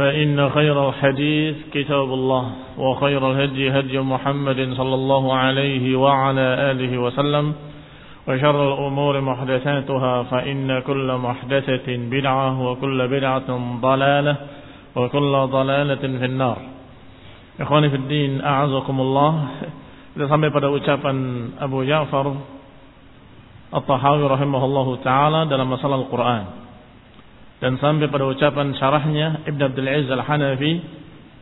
فإن خير الحديث كتاب الله وخير الهدي هدي محمد صلى الله عليه وعلى آله وسلم وشر الأمور محدثاتها فإن كل محدثة بدعة وكل بدعة ضلالة وكل ضلالة في النار إخواني في الدين أعزكم الله Kita sampai pada ucapan Abu Ja'far At-Tahawi rahimahullahu taala dalam masalah Al-Qur'an. Dan sampai pada ucapan syarahnya Ibn Abdul Aziz Al-Hanafi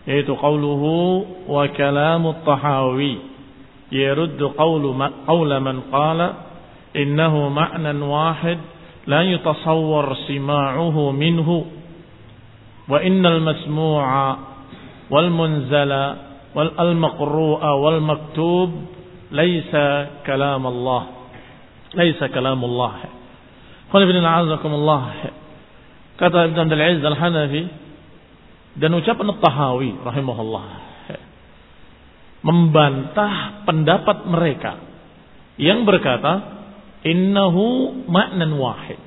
yaitu qauluhu wa kalamu At-Tahawi yaruddu qawlu qawla man qala innahu ma'nan wahid la yutasawwar sima'uhu minhu wa innal masmu'a wal munzala والمقروء والمكتوب ليس كلام الله ليس كلام الله قال ابن عزكم الله kata Ibn Abdul Aziz Al-Hanafi dan ucapan At-Tahawi rahimahullah membantah pendapat mereka yang berkata innahu ma'nan wahid.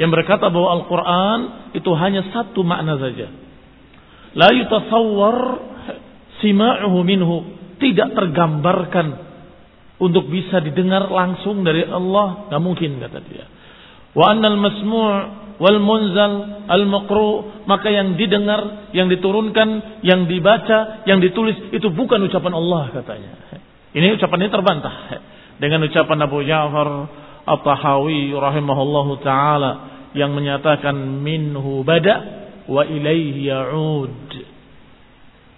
Yang berkata bahwa Al-Quran itu hanya satu makna saja. La yutasawwar sima'uhu minhu. Tidak tergambarkan untuk bisa didengar langsung dari Allah nggak mungkin kata dia. Wa annal masmu' wal munzal al maqru maka yang didengar yang diturunkan yang dibaca yang ditulis itu bukan ucapan Allah katanya. Ini ucapan ini terbantah. Dengan ucapan Abu Ja'far At-Tahawi rahimahullahu taala yang menyatakan minhu bada wa ilaihi ya'ud.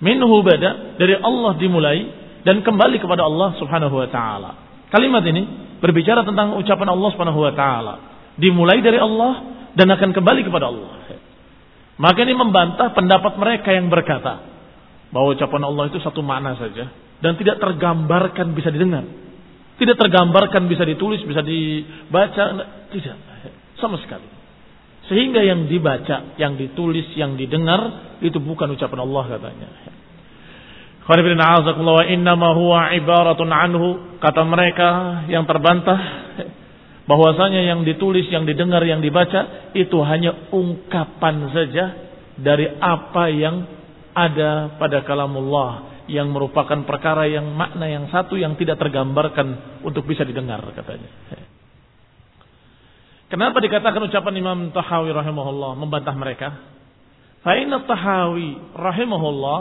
Minhu bada dari Allah dimulai dan kembali kepada Allah Subhanahu wa taala. Kalimat ini berbicara tentang ucapan Allah Subhanahu wa taala, dimulai dari Allah dan akan kembali kepada Allah. Maka ini membantah pendapat mereka yang berkata bahwa ucapan Allah itu satu makna saja dan tidak tergambarkan bisa didengar. Tidak tergambarkan bisa ditulis, bisa dibaca, tidak sama sekali. Sehingga yang dibaca, yang ditulis, yang didengar itu bukan ucapan Allah katanya. wa innama huwa ibaratun anhu kata mereka yang terbantah bahwasanya yang ditulis, yang didengar, yang dibaca itu hanya ungkapan saja dari apa yang ada pada kalamullah yang merupakan perkara yang makna yang satu yang tidak tergambarkan untuk bisa didengar katanya. Kenapa dikatakan ucapan Imam Tahawi rahimahullah membantah mereka? Fa inna Tahawi rahimahullah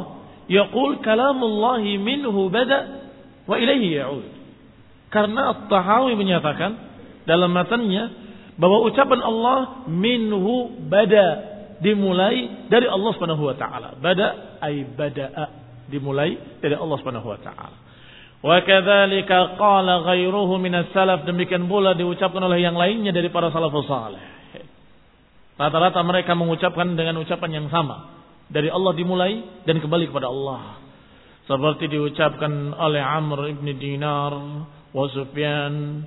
yaqul kalamullahi minhu bada wa ilaihi ya'ud. Karena Tahawi menyatakan dalam matanya bahwa ucapan Allah minhu bada dimulai dari Allah Subhanahu wa taala. Bada ay bada'a dimulai dari Allah Subhanahu wa taala. Wa kadzalika qala ghairuhu minas salaf demikian pula diucapkan oleh yang lainnya dari para salafus saleh. Rata-rata mereka mengucapkan dengan ucapan yang sama. Dari Allah dimulai dan kembali kepada Allah. Seperti diucapkan oleh Amr ibn Dinar, wa Sufyan,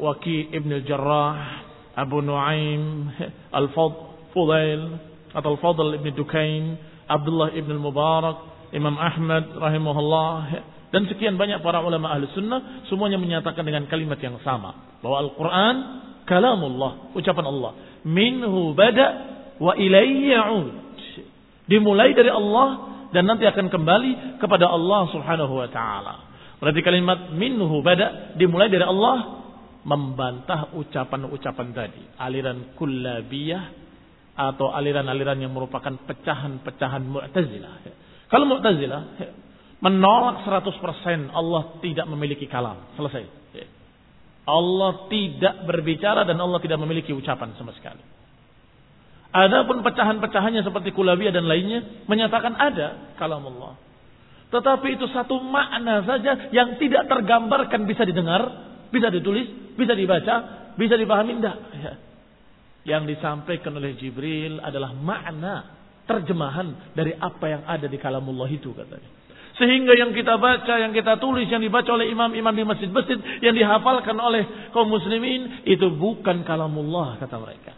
Waki ibn Jarrah, Abu Nuaim, Al-Fudail, atau Al-Fadl ibn Dukain, Abdullah ibn Mubarak, Imam Ahmad rahimahullah, Dan sekian banyak para ulama ahli sunnah semuanya menyatakan dengan kalimat yang sama. Bahwa Al-Quran kalamullah, ucapan Allah. Minhu bada wa ilayhi ya'ud. Dimulai dari Allah dan nanti akan kembali kepada Allah subhanahu wa ta'ala. Berarti kalimat minhu bada dimulai dari Allah membantah ucapan-ucapan tadi. Aliran kullabiyah atau aliran-aliran yang merupakan pecahan-pecahan mu'tazilah. Kalau mu'tazilah menolak 100% Allah tidak memiliki kalam. Selesai. Allah tidak berbicara dan Allah tidak memiliki ucapan sama sekali. Adapun pecahan-pecahannya seperti kulabiyah dan lainnya menyatakan ada kalam Allah. Tetapi itu satu makna saja yang tidak tergambarkan bisa didengar, bisa ditulis, bisa dibaca, bisa dipahami tidak. Ya. Yang disampaikan oleh Jibril adalah makna terjemahan dari apa yang ada di kalamullah itu katanya. Sehingga yang kita baca, yang kita tulis, yang dibaca oleh imam-imam di masjid-masjid, yang dihafalkan oleh kaum muslimin, itu bukan kalamullah, kata mereka.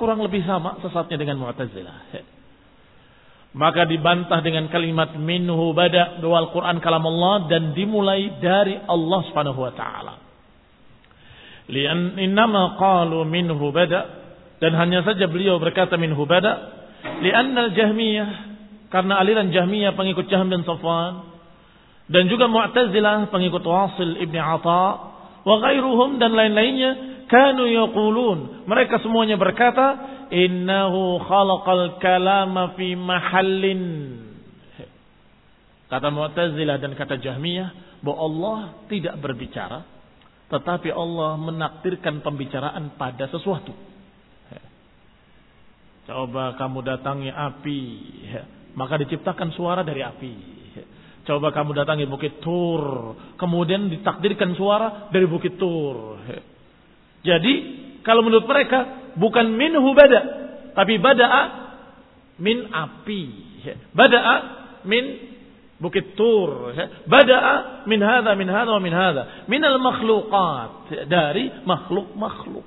kurang lebih sama sesatnya dengan Mu'tazilah. Maka dibantah dengan kalimat minhu bada bahwa Al-Quran kalam Allah dan dimulai dari Allah subhanahu wa ta'ala. Lian innama qalu minhu bada dan hanya saja beliau berkata minhu bada lianna al-jahmiyah karena aliran Jahmiyah pengikut Jahm dan Safwan dan juga Mu'tazilah pengikut Wasil Ibni Atha wa ghairuhum dan lain-lainnya kanu yaqulun mereka semuanya berkata innahu khalaqal kalama fi mahallin kata Mu'tazilah dan kata Jahmiyah bahwa Allah tidak berbicara tetapi Allah menakdirkan pembicaraan pada sesuatu coba kamu datangi api maka diciptakan suara dari api. Coba kamu datangi Bukit Tur, kemudian ditakdirkan suara dari Bukit Tur. Jadi, kalau menurut mereka bukan minhu bada, tapi bada'a min api. Bada'a min Bukit Tur. Bada'a min hadha, min hadha, min hadha. Minal makhluqat. Dari makhluk-makhluk.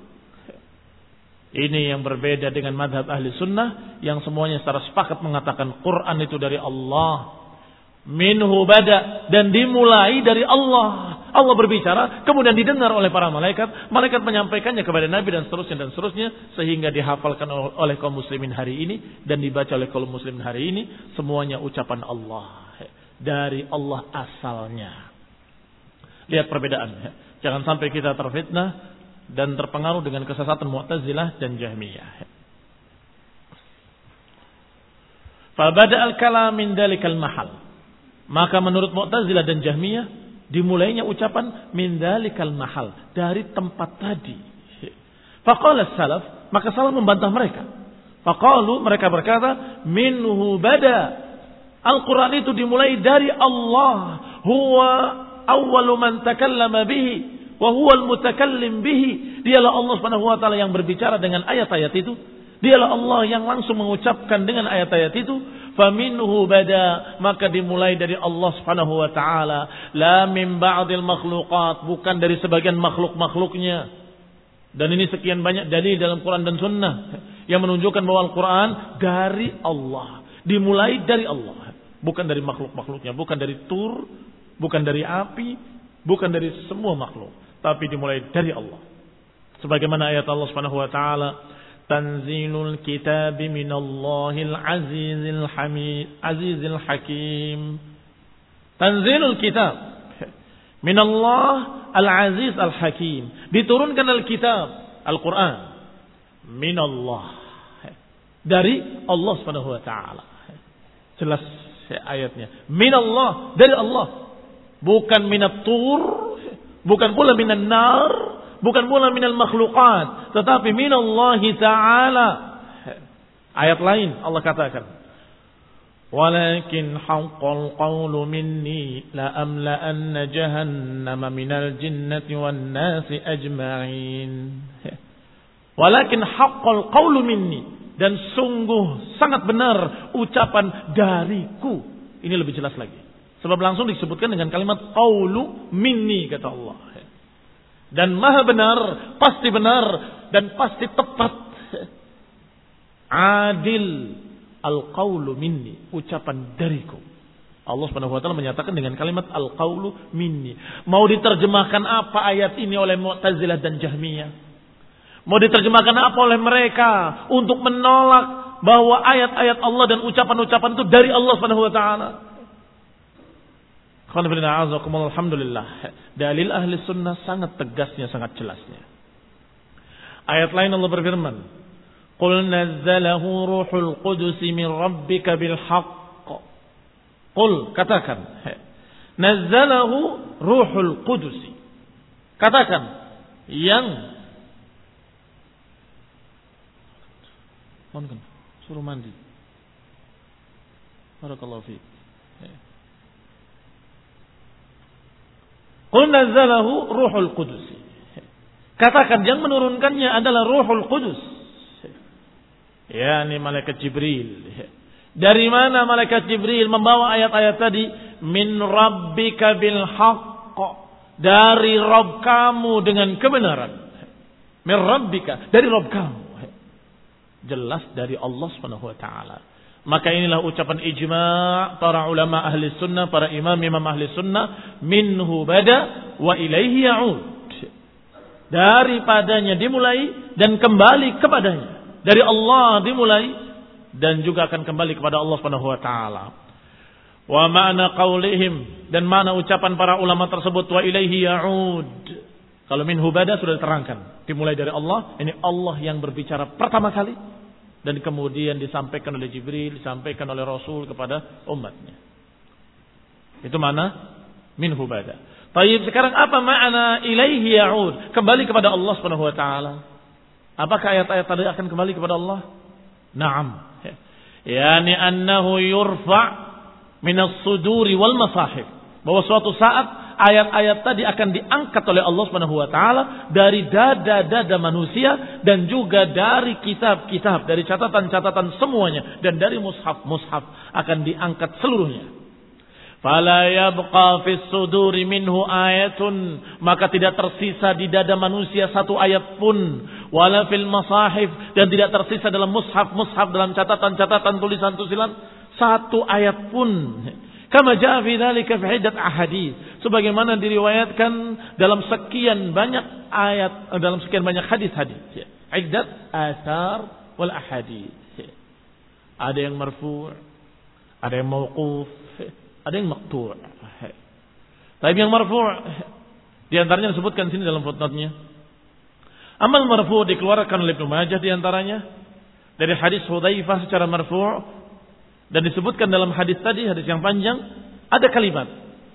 Ini yang berbeda dengan madhab ahli sunnah yang semuanya secara sepakat mengatakan Quran itu dari Allah. Minhu bada dan dimulai dari Allah. Allah berbicara, kemudian didengar oleh para malaikat. Malaikat menyampaikannya kepada Nabi dan seterusnya dan seterusnya. Sehingga dihafalkan oleh kaum muslimin hari ini dan dibaca oleh kaum muslimin hari ini. Semuanya ucapan Allah. Dari Allah asalnya. Lihat perbedaan. Jangan sampai kita terfitnah dan terpengaruh dengan kesesatan Mu'tazilah dan Jahmiyah. Fabada al-kalam min dalikal mahal. Maka menurut Mu'tazilah dan Jahmiyah dimulainya ucapan min dalikal mahal dari tempat tadi. Faqala salaf, maka salaf membantah mereka. Faqalu mereka berkata minhu bada. Al-Quran itu dimulai dari Allah. Huwa awwalu man takallama bihi wa huwal mutakallim bihi. Dialah Allah Subhanahu wa taala yang berbicara dengan ayat-ayat itu. Dialah Allah yang langsung mengucapkan dengan ayat-ayat itu. Faminhu bada. Maka dimulai dari Allah Subhanahu wa taala, la min ba'dil bukan dari sebagian makhluk-makhluknya. Dan ini sekian banyak dalil dalam Quran dan Sunnah yang menunjukkan bahwa Al-Quran dari Allah, dimulai dari Allah, bukan dari makhluk-makhluknya, bukan dari tur, bukan dari api, bukan dari semua makhluk. Tapi dimulai dari Allah. Sebagaimana ayat Allah Subhanahu wa taala, "Tanzilul kitab minallahil azizil hamid, azizil hakim." Tanzilul kitab minallah al-aziz al-hakim. Diturunkan al-kitab, Al-Quran minallah dari Allah Subhanahu wa taala. Jelas ayatnya. Minallah dari Allah. Bukan minat tur Bukan pula minan nar, bukan pula minal makhlukat, tetapi minallahi ta'ala. Ayat lain Allah katakan, "Walakin haqqal qawlu minni la amla'anna jahannama minal jinnati wan nasi ajma'in." Walakin haqqal qawlu minni dan sungguh sangat benar ucapan dariku. Ini lebih jelas lagi. Sebab langsung disebutkan dengan kalimat qaulu minni kata Allah. Dan maha benar, pasti benar dan pasti tepat. Adil al qaulu minni, ucapan dariku. Allah Subhanahu wa taala menyatakan dengan kalimat al-qaulu minni. Mau diterjemahkan apa ayat ini oleh Mu'tazilah dan Jahmiyah? Mau diterjemahkan apa oleh mereka untuk menolak bahwa ayat-ayat Allah dan ucapan-ucapan itu dari Allah Subhanahu wa taala? Alhamdulillah. Dalil ahli sunnah sangat tegasnya, sangat jelasnya. Ayat lain Allah berfirman, "Qul nazzalahu ruhul qudus min rabbika bil haqq." Qul katakan, nazzalahu ruhul qudus. Katakan yang Mohon suruh mandi. Barakallahu fiik. Qul nazzalahu ruhul qudus. Katakan yang menurunkannya adalah ruhul qudus. Ya, ini malaikat Jibril. Dari mana malaikat Jibril membawa ayat-ayat tadi? Min rabbika bil haqq. Dari Rabb kamu dengan kebenaran. Min rabbika. Dari Rabb kamu. Jelas dari Allah subhanahu wa ta'ala. Maka inilah ucapan ijma' para ulama ahli sunnah, para imam-imam ahli sunnah. Minhu bada wa ilaihi ya'ud. Daripadanya dimulai dan kembali kepadanya. Dari Allah dimulai dan juga akan kembali kepada Allah Subhanahu wa taala. Wa ma'na qaulihim dan mana ucapan para ulama tersebut wa ilaihi ya'ud. Kalau minhu bada sudah diterangkan. Dimulai dari Allah, ini Allah yang berbicara pertama kali dan kemudian disampaikan oleh Jibril, disampaikan oleh Rasul kepada umatnya. Itu mana? Min hubada. Tayyib sekarang apa makna ilaihi ya'ud? Kembali kepada Allah Subhanahu wa taala. Apakah ayat-ayat tadi akan kembali kepada Allah? Naam. Yani annahu yurfa' min as-suduri wal masahib. Bahwa suatu saat ayat-ayat tadi akan diangkat oleh Allah Subhanahu wa taala dari dada-dada manusia dan juga dari kitab-kitab, dari catatan-catatan semuanya dan dari mushaf-mushaf akan diangkat seluruhnya. Fala yabqa fis suduri minhu ayatun maka tidak tersisa di dada manusia satu ayat pun wala fil masahif dan tidak tersisa dalam mushaf-mushaf dalam catatan-catatan tulisan-tulisan satu ayat pun Kama jaa fi dzalika fi iddat ahadits. Sebagaimana diriwayatkan dalam sekian banyak ayat dalam sekian banyak hadis-hadis. Iddat asar wal ahadits. Ada yang marfu', ada yang mauquf, ada yang maqtu'. Tapi yang marfu' di antaranya disebutkan sini dalam footnote-nya. Amal marfu' dikeluarkan oleh Ibnu Majah di antaranya dari hadis Hudzaifah secara marfu' Dan disebutkan dalam hadis tadi, hadis yang panjang, ada kalimat.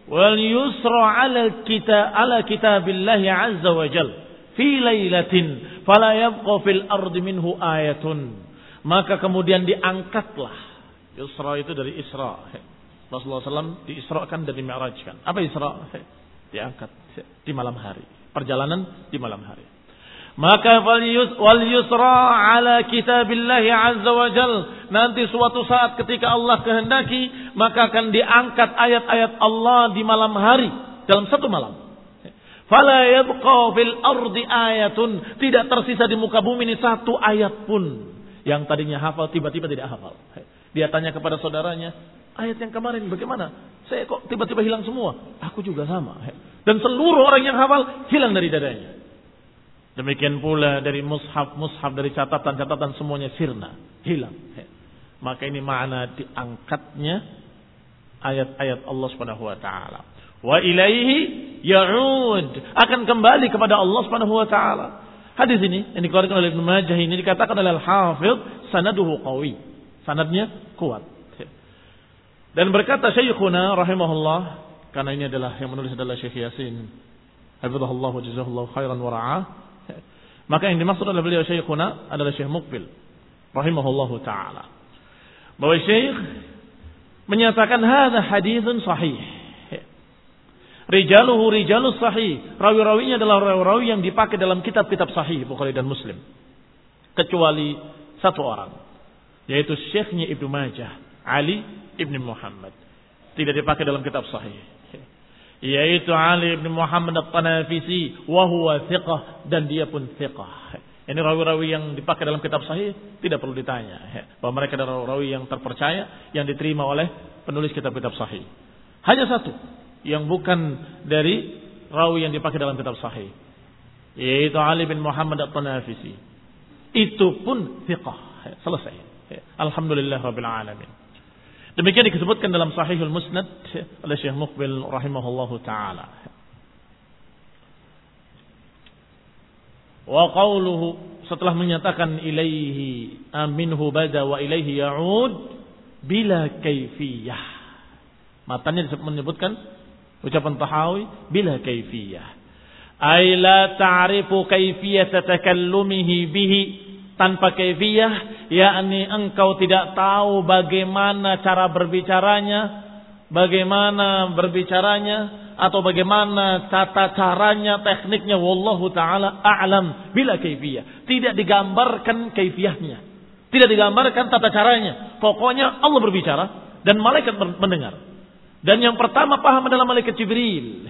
Wal yusra ala kita ala kitabillahi azza wa jal fi lailatin fala yabqa fil ardi minhu ayatun. Maka kemudian diangkatlah. Yusra itu dari Isra. Rasulullah SAW diisrakan dan dimi'rajkan. Apa Isra? Diangkat di malam hari. Perjalanan di malam hari. Maka wal yusra ala kitabillahi azza wa jal. Nanti suatu saat ketika Allah kehendaki, maka akan diangkat ayat-ayat Allah di malam hari. Dalam satu malam. Fala yabqa fil ardi ayatun. Tidak tersisa di muka bumi ini satu ayat pun. Yang tadinya hafal tiba-tiba tidak hafal. Dia tanya kepada saudaranya, ayat yang kemarin bagaimana? Saya kok tiba-tiba hilang semua? Aku juga sama. Dan seluruh orang yang hafal hilang dari dadanya. Demikian pula dari mushaf-mushaf dari catatan-catatan semuanya sirna, hilang. Maka ini makna diangkatnya ayat-ayat Allah Subhanahu wa taala. Wa ilaihi ya'ud, akan kembali kepada Allah Subhanahu wa taala. Hadis ini yang dikeluarkan oleh Ibnu Majah ini dikatakan oleh Al-Hafidh sanaduhu qawi. Sanadnya kuat. Dan berkata Syekhuna rahimahullah karena ini adalah yang menulis adalah Syekh Yasin. Hafizahullah wa jazahullah khairan wa ra'ah. Maka yang dimaksud oleh beliau Syekhuna adalah Syekh Mukbil rahimahullahu taala. Bahwa Syekh menyatakan hadza haditsun sahih. Rijaluhu rijalus sahih. Rawi-rawinya adalah rawi-rawi yang dipakai dalam kitab-kitab sahih Bukhari dan Muslim. Kecuali satu orang. Yaitu Syekhnya Ibnu Majah. Ali Ibnu Muhammad. Tidak dipakai dalam kitab sahih yaitu Ali bin Muhammad At-Tanafisi wa huwa thiqah dan dia pun thiqah Ini rawi-rawi yang dipakai dalam kitab sahih tidak perlu ditanya. Ya. Bahwa mereka adalah rawi yang terpercaya yang diterima oleh penulis kitab-kitab sahih. Hanya satu yang bukan dari rawi yang dipakai dalam kitab sahih. Yaitu Ali bin Muhammad at-Tanafisi. Itu pun. Ya, selesai. Alhamdulillah Rabbil Alamin. Demikian disebutkan dalam Sahihul Musnad oleh Syekh Muqbil rahimahullahu taala. Wa qawluhu setelah menyatakan ilaihi aminhu bada wa ilaihi ya'ud bila kaifiyah. Matanya menyebutkan ucapan Tahawi bila kaifiyah. Ay la ta'rifu kaifiyata takallumihi bihi tanpa kaifiyah yakni engkau tidak tahu bagaimana cara berbicaranya, bagaimana berbicaranya atau bagaimana tata caranya, tekniknya wallahu taala a'lam bila kaifiyah. Tidak digambarkan kaifiyahnya. Tidak digambarkan tata caranya. Pokoknya Allah berbicara dan malaikat mendengar. Dan yang pertama paham adalah malaikat Jibril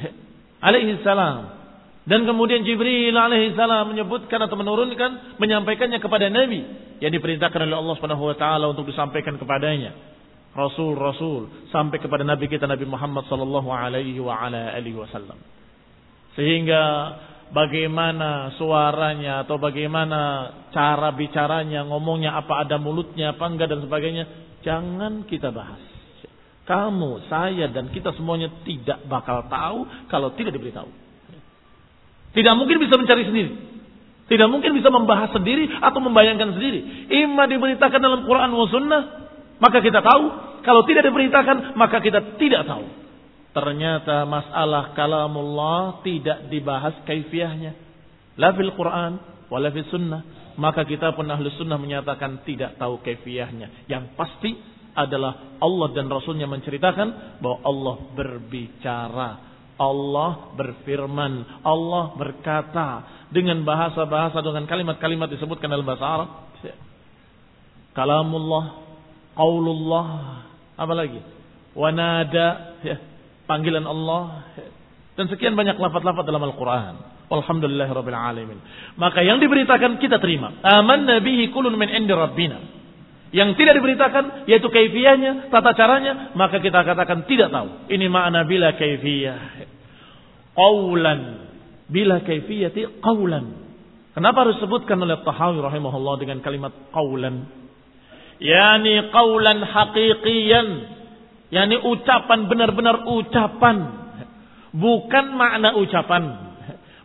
alaihi salam. Dan kemudian Jibril alaihissalam menyebutkan atau menurunkan, menyampaikannya kepada Nabi yang diperintahkan oleh Allah Subhanahu wa taala untuk disampaikan kepadanya. Rasul-rasul sampai kepada Nabi kita Nabi Muhammad sallallahu alaihi wa ala alihi wasallam. Sehingga bagaimana suaranya atau bagaimana cara bicaranya, ngomongnya apa ada mulutnya apa enggak dan sebagainya, jangan kita bahas. Kamu, saya dan kita semuanya tidak bakal tahu kalau tidak diberitahu. Tidak mungkin bisa mencari sendiri. Tidak mungkin bisa membahas sendiri atau membayangkan sendiri. Ima diberitakan dalam Quran wa sunnah, maka kita tahu. Kalau tidak diberitakan, maka kita tidak tahu. Ternyata masalah kalamullah tidak dibahas kaifiahnya. La fil Quran, wala fil sunnah. Maka kita pun ahli sunnah menyatakan tidak tahu kaifiahnya. Yang pasti adalah Allah dan Rasulnya menceritakan bahwa Allah berbicara Allah berfirman, Allah berkata dengan bahasa-bahasa dengan kalimat-kalimat disebutkan dalam bahasa Arab. Kalamullah, qaulullah, apa lagi? Wanada, ya, panggilan Allah dan sekian banyak lafaz-lafaz dalam Al-Qur'an. Alhamdulillah rabbil alamin. Maka yang diberitakan kita terima. Aman nabihi kulun min indi rabbina. Yang tidak diberitakan yaitu kaifiyahnya, tata caranya, maka kita katakan tidak tahu. Ini makna bila kaifiyah. Qawlan. Bila kaifiyati qawlan. Kenapa harus sebutkan oleh Tahawi rahimahullah dengan kalimat qawlan? Yani qawlan haqiqiyan. Yani ucapan benar-benar ucapan. Bukan makna ucapan.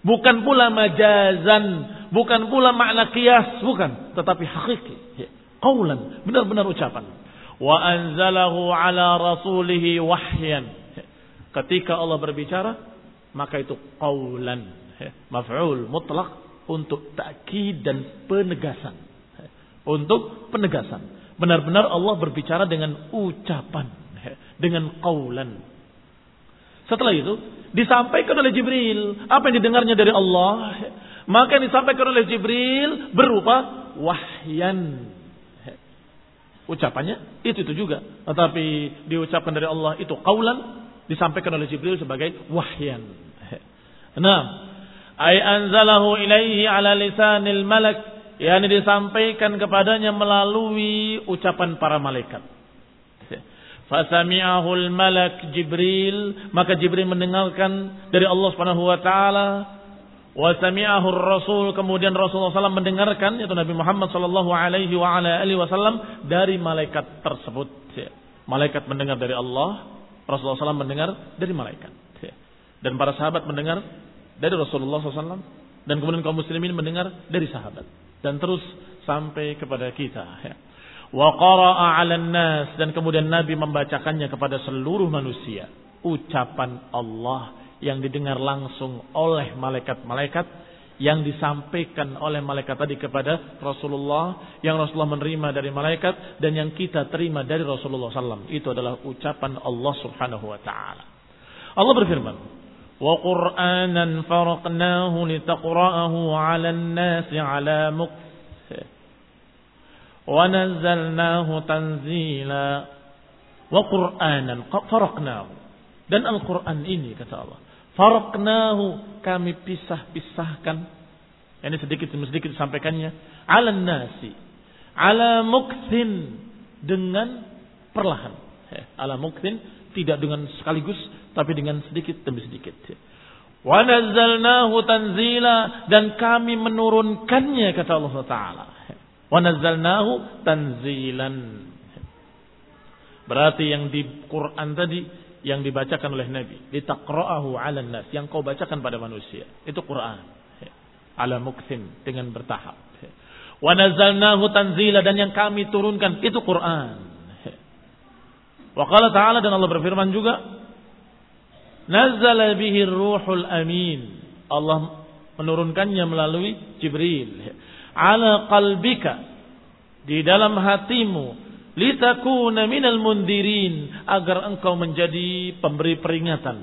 Bukan pula majazan. Bukan pula makna kias. Bukan. Tetapi hakiki. Qawlan, benar-benar ucapan. Wa anzalahu ala rasulihi wahyan. Ketika Allah berbicara, maka itu qawlan. Maf'ul mutlak untuk takkid dan penegasan. Untuk penegasan. Benar-benar Allah berbicara dengan ucapan. Dengan qawlan. Setelah itu, disampaikan oleh Jibril. Apa yang didengarnya dari Allah. Maka yang disampaikan oleh Jibril berupa wahyan ucapannya itu itu juga. Tetapi diucapkan dari Allah itu kaulan disampaikan oleh Jibril sebagai wahyan. Nah, ay anzalahu ilaihi ala lisanil malak yakni disampaikan kepadanya melalui ucapan para malaikat. Fasami'ahul malak Jibril, maka Jibril mendengarkan dari Allah Subhanahu wa taala Wa sami'ahu Rasul kemudian Rasulullah SAW mendengarkan yaitu Nabi Muhammad sallallahu alaihi wa ala alihi wasallam dari malaikat tersebut. Malaikat mendengar dari Allah, Rasulullah SAW mendengar dari malaikat. Dan para sahabat mendengar dari Rasulullah SAW dan kemudian kaum muslimin mendengar dari sahabat. Dan terus sampai kepada kita. Wa qara'a 'alan nas dan kemudian Nabi membacakannya kepada seluruh manusia. Ucapan Allah yang didengar langsung oleh malaikat-malaikat yang disampaikan oleh malaikat tadi kepada Rasulullah yang Rasulullah menerima dari malaikat dan yang kita terima dari Rasulullah SAW itu adalah ucapan Allah Subhanahu wa taala. Allah berfirman, "Wa Qur'anan faraqnahu litaqra'ahu 'alan nasi 'ala mukth wa nazzalnahu tanzila." Wa Qur'anan faraqnahu. Dan Al-Qur'an ini kata Allah Faraknahu kami pisah-pisahkan Ini sedikit demi sedikit disampaikannya. Ala nasi. Ala mukthin. Dengan perlahan. Ala mukthin. Tidak dengan sekaligus. Tapi dengan sedikit demi sedikit. Wa nazzalnahu tanzila. Dan kami menurunkannya kata Allah Ta'ala. Wa nazzalnahu tanzilan. Berarti yang di Quran tadi yang dibacakan oleh Nabi, litaqra'ahu 'alan nas, yang kau bacakan pada manusia. Itu Quran ala muksin dengan bertahap. Wa nazzalnahu tanzila dan yang kami turunkan itu Quran. Wa qala ta'ala dan Allah berfirman juga Nazzala bihi ruhul amin. Allah menurunkannya melalui Jibril. Ala qalbika di dalam hatimu litakuna minal mundirin agar engkau menjadi pemberi peringatan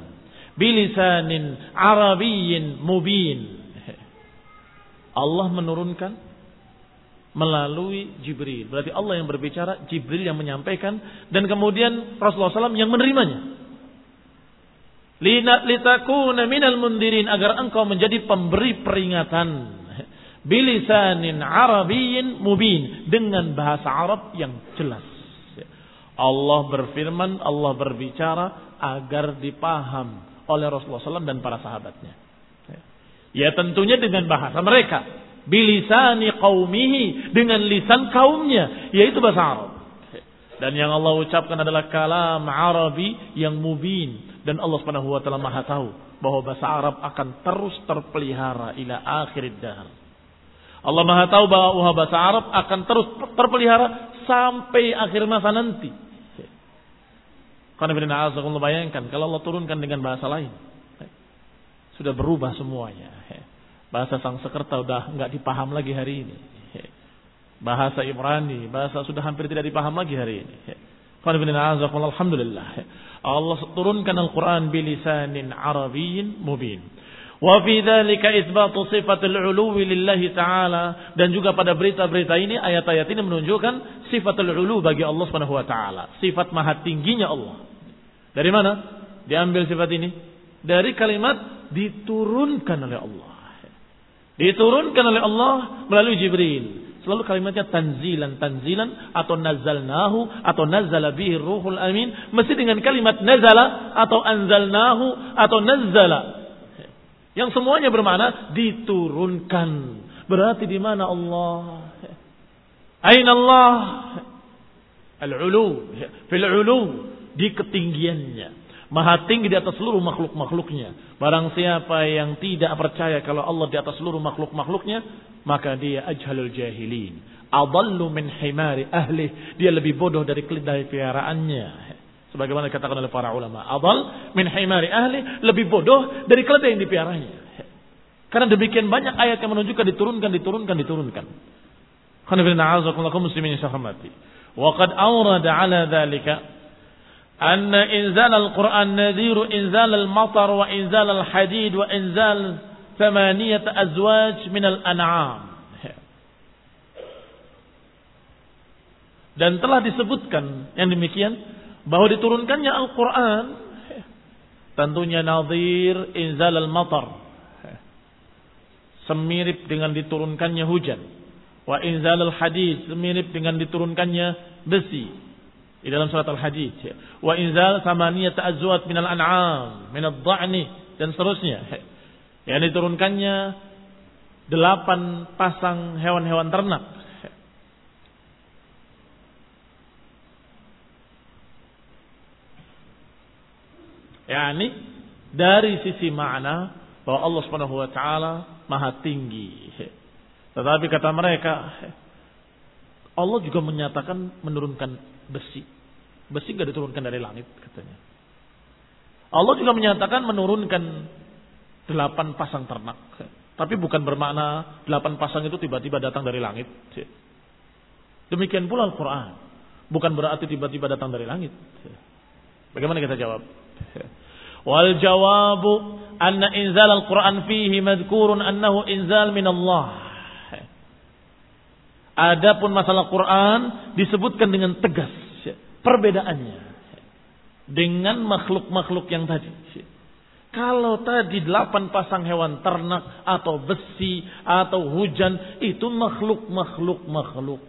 bilisanin arabiyyin mubin Allah menurunkan melalui Jibril. Berarti Allah yang berbicara, Jibril yang menyampaikan, dan kemudian Rasulullah SAW yang menerimanya. Litakuna minal mundirin agar engkau menjadi pemberi peringatan. Bilisanin Arabiyin mubin. Dengan bahasa Arab yang jelas. Allah berfirman, Allah berbicara agar dipaham oleh Rasulullah SAW dan para sahabatnya. Ya tentunya dengan bahasa mereka. Bilisani qawmihi. Dengan lisan kaumnya. Yaitu bahasa Arab. Dan yang Allah ucapkan adalah kalam Arabi yang mubin. Dan Allah subhanahu wa ta'ala maha tahu. Bahwa bahasa Arab akan terus terpelihara ila akhir dahar. Allah maha tahu bahwa bahasa Arab akan terus terpelihara sampai akhir masa nanti. Karena bayangkan kalau Allah turunkan dengan bahasa lain sudah berubah semuanya. Bahasa sang sekerta sudah nggak dipaham lagi hari ini. Bahasa Ibrani, bahasa sudah hampir tidak dipaham lagi hari ini. Alhamdulillah. Allah turunkan Al-Quran bilisanin Arabiyyin mubin. Wa fi dzalika itsbatu sifatul uluwi lillahi taala dan juga pada berita-berita ini ayat-ayat ini menunjukkan sifatul ulu bagi Allah Subhanahu wa taala, sifat maha tingginya Allah. Dari mana diambil sifat ini? Dari kalimat diturunkan oleh Allah. Diturunkan oleh Allah melalui Jibril. Selalu kalimatnya tanzilan, tanzilan atau nazalnahu atau nazala bihi ruhul amin. Mesti dengan kalimat nazala atau anzalnahu atau nazala. Yang semuanya bermakna diturunkan. Berarti di mana Allah? Aina Allah? Al-ulu. Fil ulu. Di ketinggiannya. Maha tinggi di atas seluruh makhluk-makhluknya. Barang siapa yang tidak percaya kalau Allah di atas seluruh makhluk-makhluknya, maka dia ajhalul jahilin. Adallu min himari ahli. Dia lebih bodoh dari keledai piaraannya. Sebagaimana dikatakan oleh para ulama. Adal min himari ahli. Lebih bodoh dari keledai yang dipiaranya. Karena demikian banyak ayat yang menunjukkan diturunkan, diturunkan, diturunkan. Khanifidina muslimin yang Wa qad awrada ala dhalika أن إنزال القرآن نذير إنزال المطر وإنزال الحديد وإنزال ثمانية أزواج من الأنعام dan telah disebutkan yang demikian bahwa diturunkannya Al-Quran tentunya nazir inzal al-matar semirip dengan diturunkannya hujan wa inzal al-hadid semirip dengan diturunkannya besi di dalam surat Al-Hadid. Wa inzal samaniyat azwat minal an'am, minal dha'ni dan seterusnya. Yang diturunkannya delapan pasang hewan-hewan ternak. Ya ini dari sisi makna bahwa Allah Subhanahu wa taala maha tinggi. Tetapi kata mereka Allah juga menyatakan menurunkan besi. Besi gak diturunkan dari langit katanya. Allah juga menyatakan menurunkan delapan pasang ternak. Tapi bukan bermakna delapan pasang itu tiba-tiba datang dari langit. Demikian pula Al-Quran. Bukan berarti tiba-tiba datang dari langit. Bagaimana kita jawab? Wal jawabu anna inzal al-Quran fihi madhkurun annahu inzal min Allah. Adapun masalah Quran disebutkan dengan tegas perbedaannya dengan makhluk-makhluk yang tadi. Kalau tadi delapan pasang hewan ternak atau besi atau hujan itu makhluk makhluk makhluk.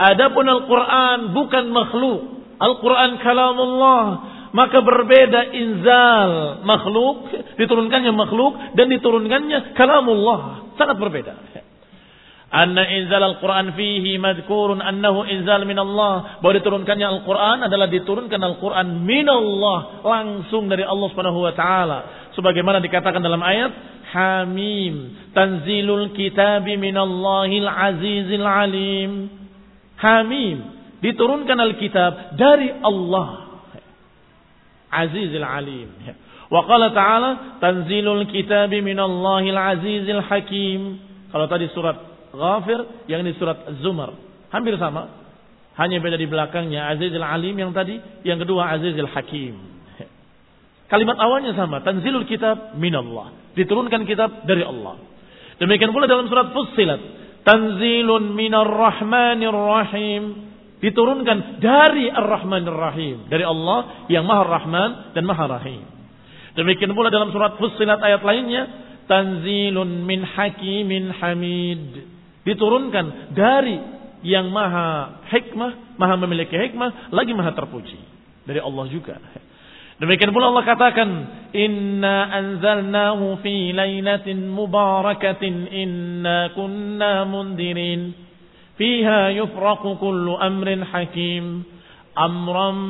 Adapun Al-Quran bukan makhluk. Al-Quran kalamullah. Maka berbeda inzal makhluk, diturunkannya makhluk dan diturunkannya kalamullah. Sangat berbeda. Anna inzal Al-Quran fihi madkurun annahu inzal min Allah. Bahwa diturunkannya Al-Quran adalah diturunkan Al-Quran min Allah. Langsung dari Allah subhanahu wa ta'ala. Sebagaimana dikatakan dalam ayat. Hamim. Tanzilul kitabi min Allahil azizil alim. Hamim. Diturunkan Alkitab dari Allah. Azizil alim. Wa qala ta'ala. Tanzilul kitabi min Allahil azizil hakim. Kalau tadi surat Ghafir yang di surat Zumar. Hampir sama. Hanya beda di belakangnya Azizul Alim yang tadi, yang kedua Azizul Hakim. Kalimat awalnya sama, tanzilul kitab minallah. Diturunkan kitab dari Allah. Demikian pula dalam surat Fussilat, tanzilun minar rahmanir rahim. Diturunkan dari Ar-Rahmanir Rahim, dari Allah yang Maha Rahman dan Maha Rahim. Demikian pula dalam surat Fussilat ayat lainnya, tanzilun min hakimin hamid diturunkan dari yang maha hikmah, maha memiliki hikmah, lagi maha terpuji. Dari Allah juga. Demikian pula Allah katakan, Inna anzalnahu fi laylatin mubarakatin inna kunna mundirin. Fiha yufraqu kullu amrin hakim. Amran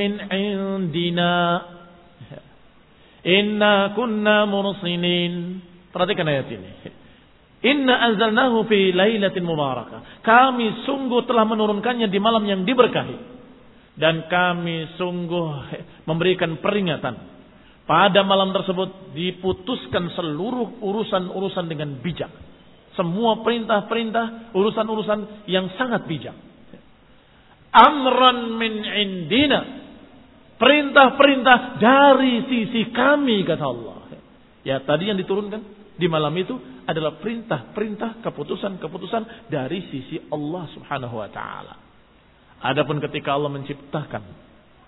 min indina. Inna kunna mursinin. Perhatikan ayat ini. Inna anzalnahu fi lailatin mubarakah. Kami sungguh telah menurunkannya di malam yang diberkahi. Dan kami sungguh memberikan peringatan. Pada malam tersebut diputuskan seluruh urusan-urusan dengan bijak. Semua perintah-perintah, urusan-urusan yang sangat bijak. Amran min indina. Perintah-perintah dari sisi kami, kata Allah. Ya tadi yang diturunkan di malam itu adalah perintah-perintah, keputusan-keputusan dari sisi Allah Subhanahu wa taala. Adapun ketika Allah menciptakan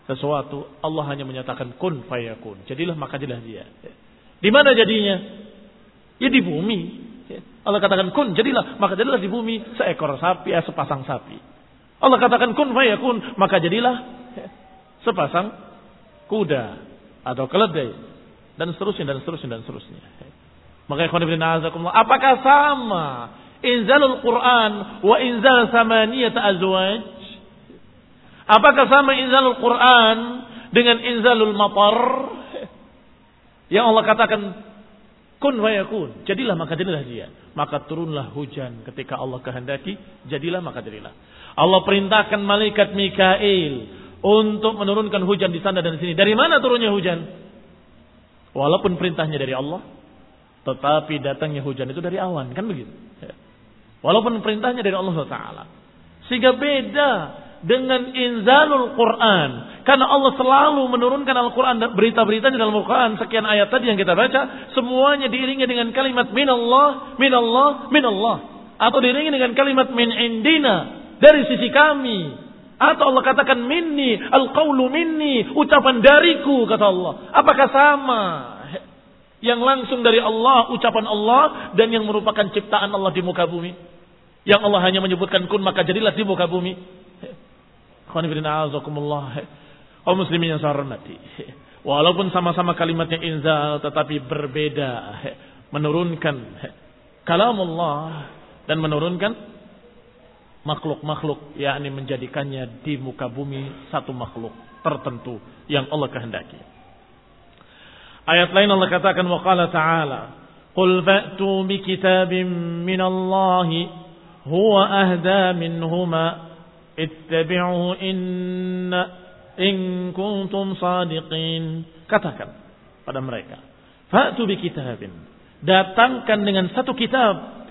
sesuatu, Allah hanya menyatakan kun fayakun. Jadilah maka jadilah dia. Di mana jadinya? Ya di bumi. Allah katakan kun, jadilah maka jadilah di bumi seekor sapi, ya sepasang sapi. Allah katakan kun fayakun, maka jadilah sepasang kuda atau keledai dan seterusnya dan seterusnya dan seterusnya. Maka apakah sama inzalul Quran wa inzal samaniyat azwaj? Apakah sama inzalul Quran dengan inzalul matar? Yang Allah katakan kun fayakun, jadilah maka jadilah dia. Maka turunlah hujan ketika Allah kehendaki, jadilah maka jadilah. Allah perintahkan malaikat Mikail untuk menurunkan hujan di sana dan di sini. Dari mana turunnya hujan? Walaupun perintahnya dari Allah, tetapi datangnya hujan itu dari awan, kan begitu? Ya. Walaupun perintahnya dari Allah Taala. Sehingga beda dengan inzalul Quran. Karena Allah selalu menurunkan Al-Quran berita-berita di dalam Al-Quran. Sekian ayat tadi yang kita baca. Semuanya diiringi dengan kalimat minallah, minallah, minallah. Atau diiringi dengan kalimat min indina. Dari sisi kami. Atau Allah katakan minni, al-qawlu minni. Ucapan dariku kata Allah. Apakah sama? yang langsung dari Allah, ucapan Allah dan yang merupakan ciptaan Allah di muka bumi. Yang Allah hanya menyebutkan kun maka jadilah di muka bumi. Oh muslimin yang saya hormati. Walaupun sama-sama kalimatnya inzal tetapi berbeda. Menurunkan kalam Allah dan menurunkan makhluk-makhluk yakni menjadikannya di muka bumi satu makhluk tertentu yang Allah kehendaki. Ayat lain Allah katakan wa qala ta'ala Qul fa'tu bi kitabin min Allah huwa ahda minhuma ittabi'u inna in kuntum sadiqin katakan pada mereka fa'tu bi kitabin datangkan dengan satu kitab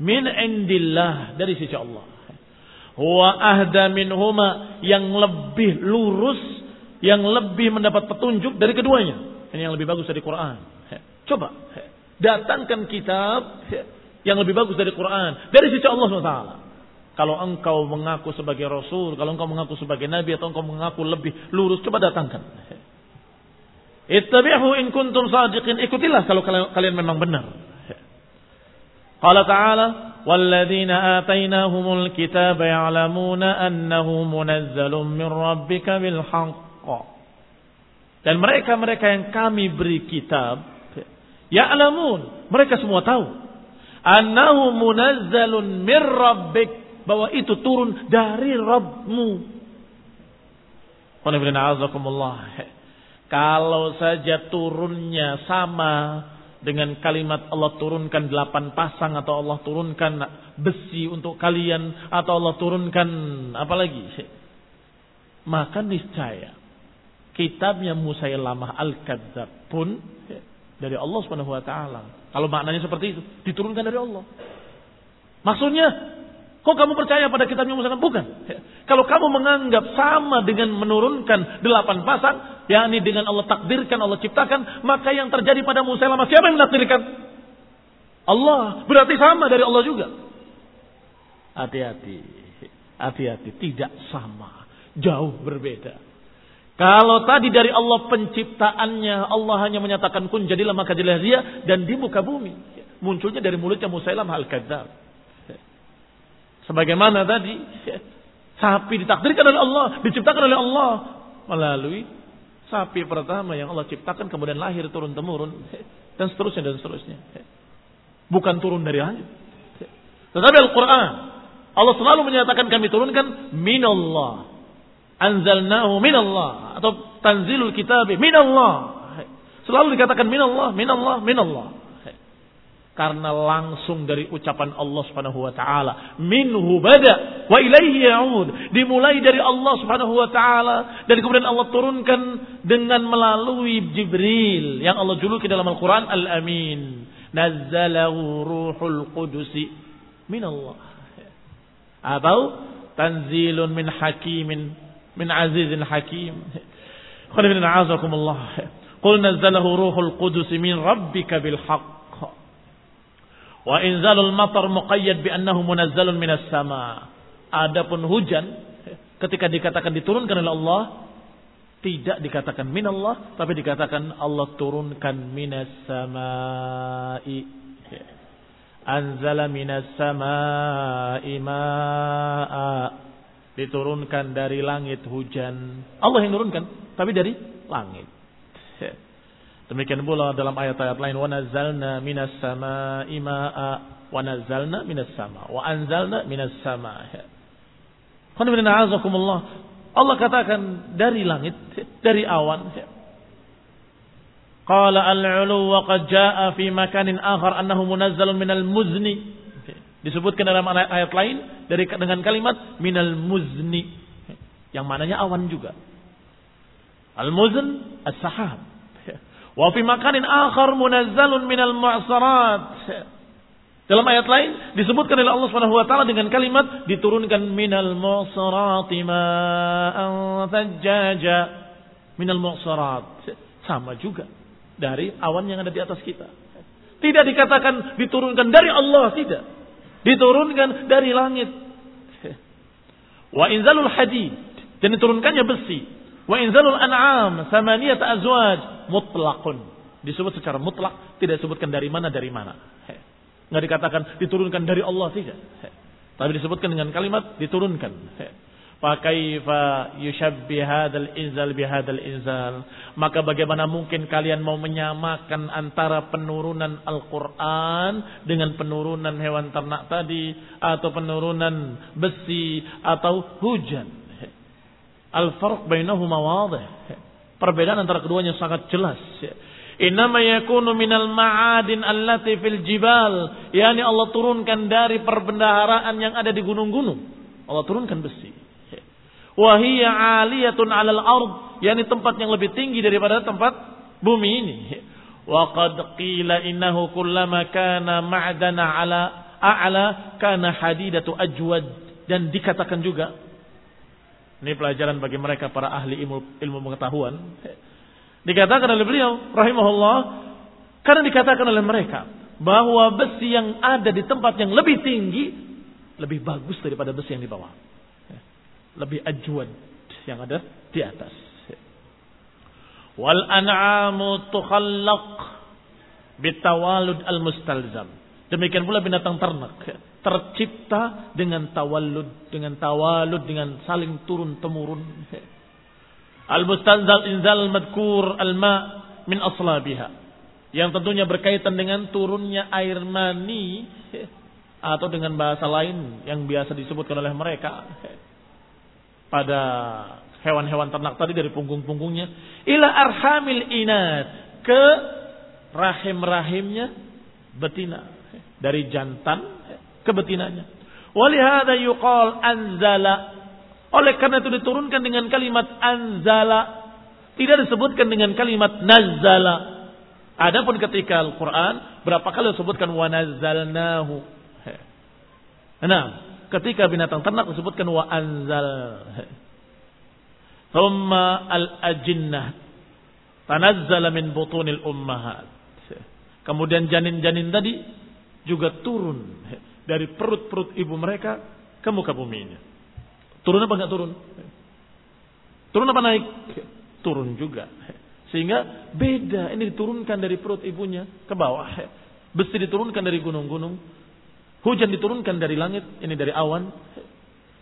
min indillah dari sisi Allah huwa ahda minhuma yang lebih lurus yang lebih mendapat petunjuk dari keduanya ini yang lebih bagus dari Quran. Coba datangkan kitab yang lebih bagus dari Quran dari sisi Allah SWT. Kalau engkau mengaku sebagai Rasul, kalau engkau mengaku sebagai Nabi atau engkau mengaku lebih lurus, coba datangkan. Ittabi'hu in kuntum sadiqin. Ikutilah kalau kalian memang benar. Qala ta'ala والذين آتيناهم الكتاب يعلمون أنه منزل من ربك بالحق dan mereka-mereka yang kami beri kitab ya'lamun mereka semua tahu annahu munazzalun min rabbik bahwa itu turun dari Rabbmu. Kalau saja turunnya sama dengan kalimat Allah turunkan delapan pasang atau Allah turunkan besi untuk kalian atau Allah turunkan apa lagi? Maka niscaya kitabnya Musailamah Al-Kadzab pun dari Allah Subhanahu wa taala. Kalau maknanya seperti itu diturunkan dari Allah. Maksudnya Kok kamu percaya pada kitabnya Musa? Bukan. Kalau kamu menganggap sama dengan menurunkan delapan pasang, yakni dengan Allah takdirkan, Allah ciptakan, maka yang terjadi pada Musa lama siapa yang menakdirkan? Allah. Berarti sama dari Allah juga. Hati-hati. Hati-hati. Tidak sama. Jauh berbeda. Kalau tadi dari Allah penciptaannya, Allah hanya menyatakan kun jadilah maka jadilah dia dan di muka bumi. Munculnya dari mulutnya Musailamah al-Kadzab. Sebagaimana tadi sapi ditakdirkan oleh Allah, diciptakan oleh Allah melalui sapi pertama yang Allah ciptakan kemudian lahir turun temurun dan seterusnya dan seterusnya. Bukan turun dari langit. Tetapi Al-Quran Allah selalu menyatakan kami turunkan minallah. Anzalnahu minallah atau tanzilul kitab minallah. Selalu dikatakan minallah, minallah, minallah karena langsung dari ucapan Allah Subhanahu wa taala. Minhu bada wa ilaihi ya'ud. Dimulai dari Allah Subhanahu wa taala. Dan kemudian Allah turunkan dengan melalui Jibril yang Allah juluki dalam Al-Qur'an Al-Amin. Nazzalahu ruhul qudus min Allah atau tanzilun min hakimin min azizin hakim. Qul nazzalahu ruhul qudus min rabbika bil haqq Wa inzalul matar muqayyad bi annahu munazzalun minas sama. Adapun hujan ketika dikatakan diturunkan oleh Allah tidak dikatakan min Allah tapi dikatakan Allah turunkan minas samai. Anzala minas samai ma'a. Diturunkan dari langit hujan. Allah yang turunkan tapi dari langit. Demikian pula dalam ayat-ayat lain wa nazzalna minas samaa'i maa'a wa nazzalna minas sama wa anzalna minas sama. Allah katakan dari langit, dari awan. Qala al-'ulu wa qad jaa'a fi makanin akhar annahu munazzalun minal muzni. Disebutkan dalam ayat lain dari dengan kalimat minal muzni yang mananya awan juga. Al-muzn as-sahab Wa fi makanin akhar munazzalun minal mu'sarat. Dalam ayat lain disebutkan oleh Allah Subhanahu wa taala dengan kalimat diturunkan minal mu'sarati ma'an thajjaja. Minal mu'sarat. Sama juga dari awan yang ada di atas kita. Tidak dikatakan diturunkan dari Allah, tidak. Diturunkan dari langit. Wa inzalul hadid dan diturunkannya besi. Wa inzalul an'am samaniyat azwaj mutlakun. Disebut secara mutlak, tidak disebutkan dari mana dari mana. Nggak dikatakan diturunkan dari Allah tidak. Tapi disebutkan dengan kalimat diturunkan. Fakaifa yushabbih hadzal inzal bihadzal inzal. Maka bagaimana mungkin kalian mau menyamakan antara penurunan Al-Qur'an dengan penurunan hewan ternak tadi atau penurunan besi atau hujan? Al-farq bainahuma wadih. Perbedaan antara keduanya sangat jelas. Innama yakunu minal ma'adin allati fil jibal. Yani Allah turunkan dari perbendaharaan yang ada di gunung-gunung. Allah turunkan besi. Wahiyya aliyatun alal ard. Yani tempat yang lebih tinggi daripada tempat bumi ini. Wa qad qila innahu kullama kana ma'dana ala a'la kana hadidatu ajwad. Dan dikatakan juga ini pelajaran bagi mereka para ahli ilmu, ilmu pengetahuan. Dikatakan oleh beliau, rahimahullah, karena dikatakan oleh mereka bahwa besi yang ada di tempat yang lebih tinggi lebih bagus daripada besi yang di bawah. Lebih ajuan yang ada di atas. Wal an'amu tukhallaq bitawalud al-mustalzam. Demikian pula binatang ternak tercipta dengan tawallud, dengan tawalud, dengan saling turun temurun. Al-mustalzal inzal madkur al-ma min aslabiha. Yang tentunya berkaitan dengan turunnya air mani atau dengan bahasa lain yang biasa disebutkan oleh mereka pada hewan-hewan ternak tadi dari punggung-punggungnya ila arhamil inat ke rahim-rahimnya betina dari jantan ke betinanya. Walihada yuqal anzala. Oleh karena itu diturunkan dengan kalimat anzala. Tidak disebutkan dengan kalimat nazzala. Adapun ketika Al-Quran berapa kali disebutkan wa nazzalnahu. Nah, ketika binatang ternak disebutkan wa anzal. Thumma al-ajinnah. Tanazzala min butunil ummahat. Kemudian janin-janin tadi juga turun dari perut-perut ibu mereka ke muka bumi ini. Turun apa enggak turun? Turun apa naik? Turun juga. Sehingga beda. Ini diturunkan dari perut ibunya ke bawah. Besi diturunkan dari gunung-gunung. Hujan diturunkan dari langit. Ini dari awan.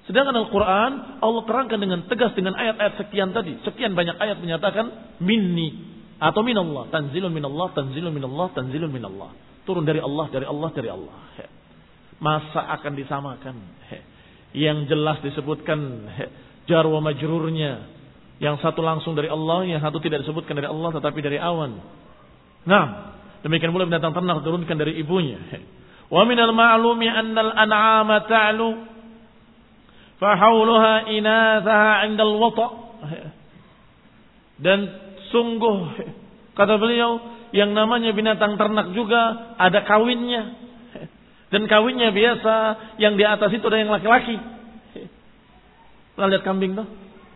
Sedangkan Al-Quran Allah terangkan dengan tegas dengan ayat-ayat sekian tadi. Sekian banyak ayat menyatakan minni atau minallah. Tanzilun minallah, tanzilun minallah, tanzilun minallah. Turun dari Allah, dari Allah, dari Allah. Masa akan disamakan? Yang jelas disebutkan jarwa majrurnya. Yang satu langsung dari Allah, yang satu tidak disebutkan dari Allah tetapi dari awan. Nah, demikian pula binatang ternak turunkan dari ibunya. Wa minal ma'lumi annal an'ama ta'lu fahawluha inathaha 'indal wata' dan sungguh kata beliau yang namanya binatang ternak juga ada kawinnya dan kawinnya biasa, yang di atas itu ada yang laki-laki. Pernah lihat kambing tuh?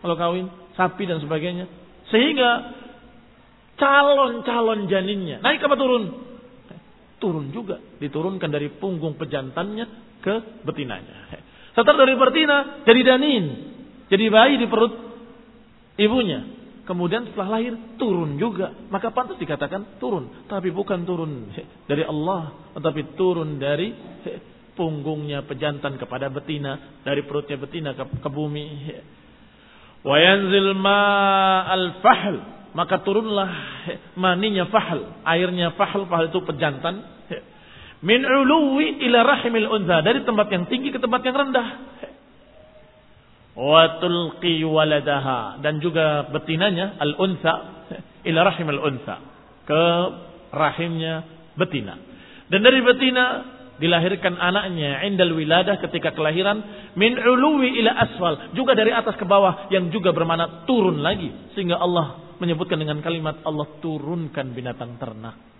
Kalau kawin, sapi dan sebagainya. Sehingga calon-calon janinnya naik apa turun? Turun juga, diturunkan dari punggung pejantannya ke betinanya. Setelah dari betina jadi danin, jadi bayi di perut ibunya. Kemudian setelah lahir turun juga. Maka pantas dikatakan turun. Tapi bukan turun dari Allah. Tetapi turun dari punggungnya pejantan kepada betina. Dari perutnya betina ke, ke bumi. Wayanzil al fahl. Maka turunlah maninya fahl. Airnya fahl. Fahl itu pejantan. Min uluwi ila rahimil unza. Dari tempat yang tinggi ke tempat yang rendah wa tulqi waladaha. Dan juga betinanya al unsa ila rahim al unsa ke rahimnya betina. Dan dari betina dilahirkan anaknya indal wiladah ketika kelahiran min uluwi ila asfal. Juga dari atas ke bawah yang juga bermakna turun lagi. Sehingga Allah menyebutkan dengan kalimat Allah turunkan binatang ternak.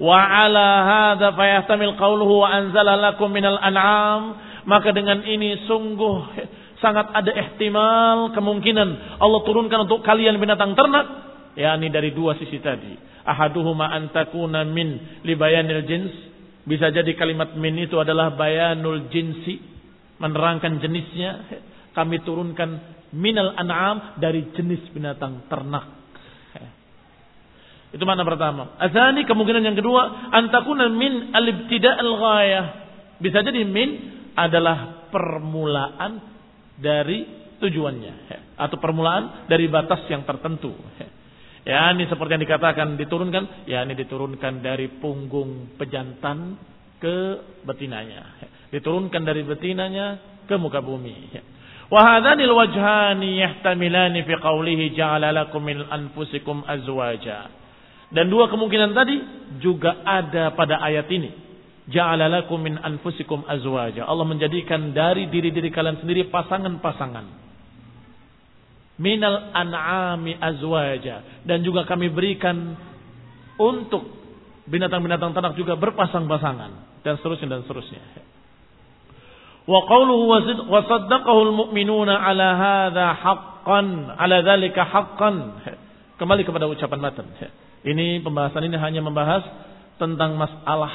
Wa ala hadza fayahtamil qawluhu wa anzala lakum minal an'am maka dengan ini sungguh sangat ada ihtimal kemungkinan Allah turunkan untuk kalian binatang ternak yakni dari dua sisi tadi ahaduhuma antakuna min libayanil jins bisa jadi kalimat min itu adalah bayanul jinsi menerangkan jenisnya kami turunkan minal an'am dari jenis binatang ternak itu mana pertama. Azani kemungkinan yang kedua antakuna min al-ibtida' al-ghayah. Bisa jadi min adalah permulaan dari tujuannya atau permulaan dari batas yang tertentu. Ya, ini seperti yang dikatakan diturunkan, ya ini diturunkan dari punggung pejantan ke betinanya. Diturunkan dari betinanya ke muka bumi. Wahadani wajhani yahtamilani fi qawlihi ja'ala lakum min anfusikum azwaja. Dan dua kemungkinan tadi juga ada pada ayat ini ja'alalakum min anfusikum azwaja. Allah menjadikan dari diri-diri kalian sendiri pasangan-pasangan. Minal an'ami azwaja. Dan juga kami berikan untuk binatang-binatang ternak juga berpasang-pasangan. Dan seterusnya dan seterusnya. Wa qawluhu wa saddaqahu al-mu'minuna ala hadha haqqan. Ala dhalika haqqan. Kembali kepada ucapan matan. Ini pembahasan ini hanya membahas tentang masalah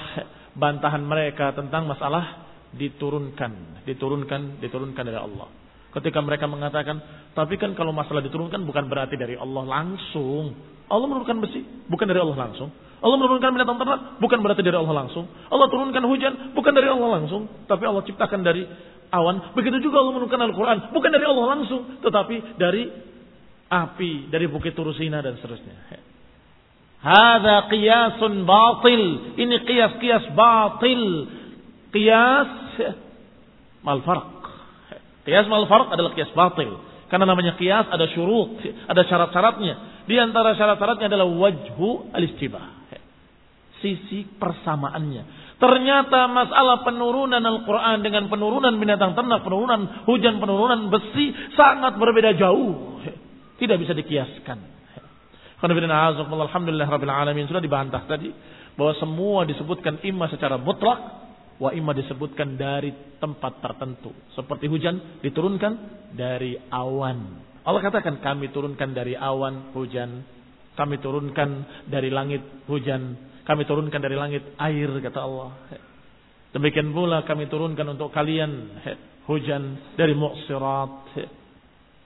bantahan mereka tentang masalah diturunkan, diturunkan, diturunkan dari Allah. Ketika mereka mengatakan, tapi kan kalau masalah diturunkan bukan berarti dari Allah langsung. Allah menurunkan besi, bukan dari Allah langsung. Allah menurunkan binatang ternak, bukan berarti dari Allah langsung. Allah turunkan hujan, bukan dari Allah langsung. Tapi Allah ciptakan dari awan. Begitu juga Allah menurunkan Al-Quran, bukan dari Allah langsung. Tetapi dari api, dari bukit Turusina dan seterusnya. Hada qiyasun batil. Ini qiyas-qiyas batil. Qiyas mal farq. Qiyas mal farq adalah qiyas batil. Karena namanya qiyas ada syurut, ada syarat-syaratnya. Di antara syarat-syaratnya adalah wajhu al-istibah. Sisi persamaannya. Ternyata masalah penurunan Al-Quran dengan penurunan binatang ternak, penurunan hujan, penurunan besi sangat berbeda jauh. Tidak bisa dikiaskan. Alhamdulillah Rabbil Alamin. Sudah dibantah tadi. Bahwa semua disebutkan imma secara mutlak Wa imma disebutkan dari tempat tertentu. Seperti hujan diturunkan dari awan. Allah katakan kami turunkan dari awan hujan. Kami turunkan dari langit hujan. Kami turunkan dari langit air kata Allah. Demikian pula kami turunkan untuk kalian hujan dari muksirat.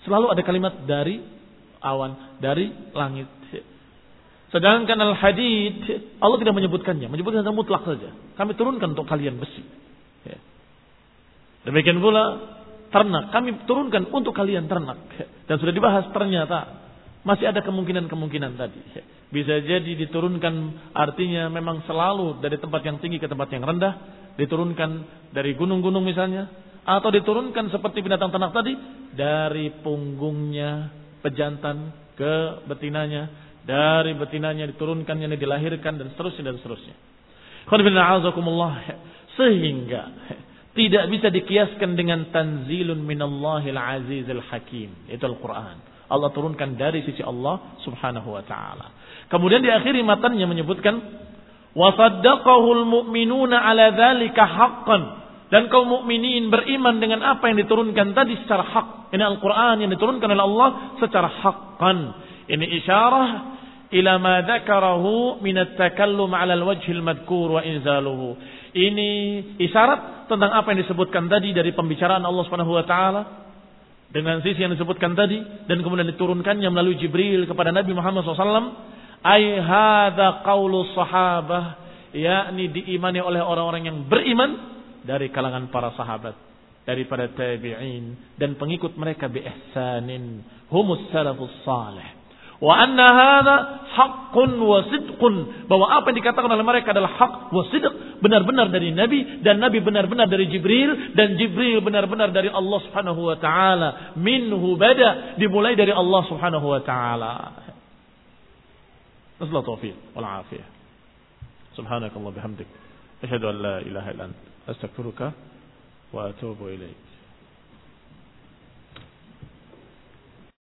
Selalu ada kalimat dari awan, dari langit. Sedangkan al-hadid Allah tidak menyebutkannya, menyebutkan tentang mutlak saja. Kami turunkan untuk kalian besi. Ya. Demikian pula ternak, kami turunkan untuk kalian ternak. Dan sudah dibahas ternyata masih ada kemungkinan-kemungkinan tadi. Bisa jadi diturunkan artinya memang selalu dari tempat yang tinggi ke tempat yang rendah, diturunkan dari gunung-gunung misalnya, atau diturunkan seperti binatang ternak tadi dari punggungnya pejantan ke betinanya dari betinanya diturunkan yang dilahirkan dan seterusnya dan seterusnya. Sehingga tidak bisa dikiaskan dengan tanzilun minallahil azizil hakim. Itu Al-Quran. Allah turunkan dari sisi Allah subhanahu wa ta'ala. Kemudian di akhir matanya menyebutkan. Wasaddaqahul mu'minuna ala dhalika haqqan. Dan kaum mukminin beriman dengan apa yang diturunkan tadi secara hak. Ini Al-Quran yang diturunkan oleh Allah secara hakkan. Ini isyarah ila ma dzakarahu min at-takallum 'ala al-wajh al-madhkur wa inzaluhu. Ini isyarat tentang apa yang disebutkan tadi dari pembicaraan Allah Subhanahu wa taala dengan sisi yang disebutkan tadi dan kemudian diturunkannya melalui Jibril kepada Nabi Muhammad SAW. Ai hadza sahabah yakni diimani oleh orang-orang yang beriman dari kalangan para sahabat daripada tabi'in dan pengikut mereka bi ihsanin humus salafus salih Wa anna hadha haqqun wa sidqun. Bahwa apa yang dikatakan oleh mereka adalah hak wa sidq. Benar-benar dari Nabi. Dan Nabi benar-benar dari Jibril. Dan Jibril benar-benar dari Allah subhanahu wa ta'ala. Minhu bada. Dimulai dari Allah subhanahu wa ta'ala. Nasallahu taufiq wal afiyah. Subhanakallah bihamdik. Asyhadu an la ilaha illa anta astaghfiruka wa atubu ilaik.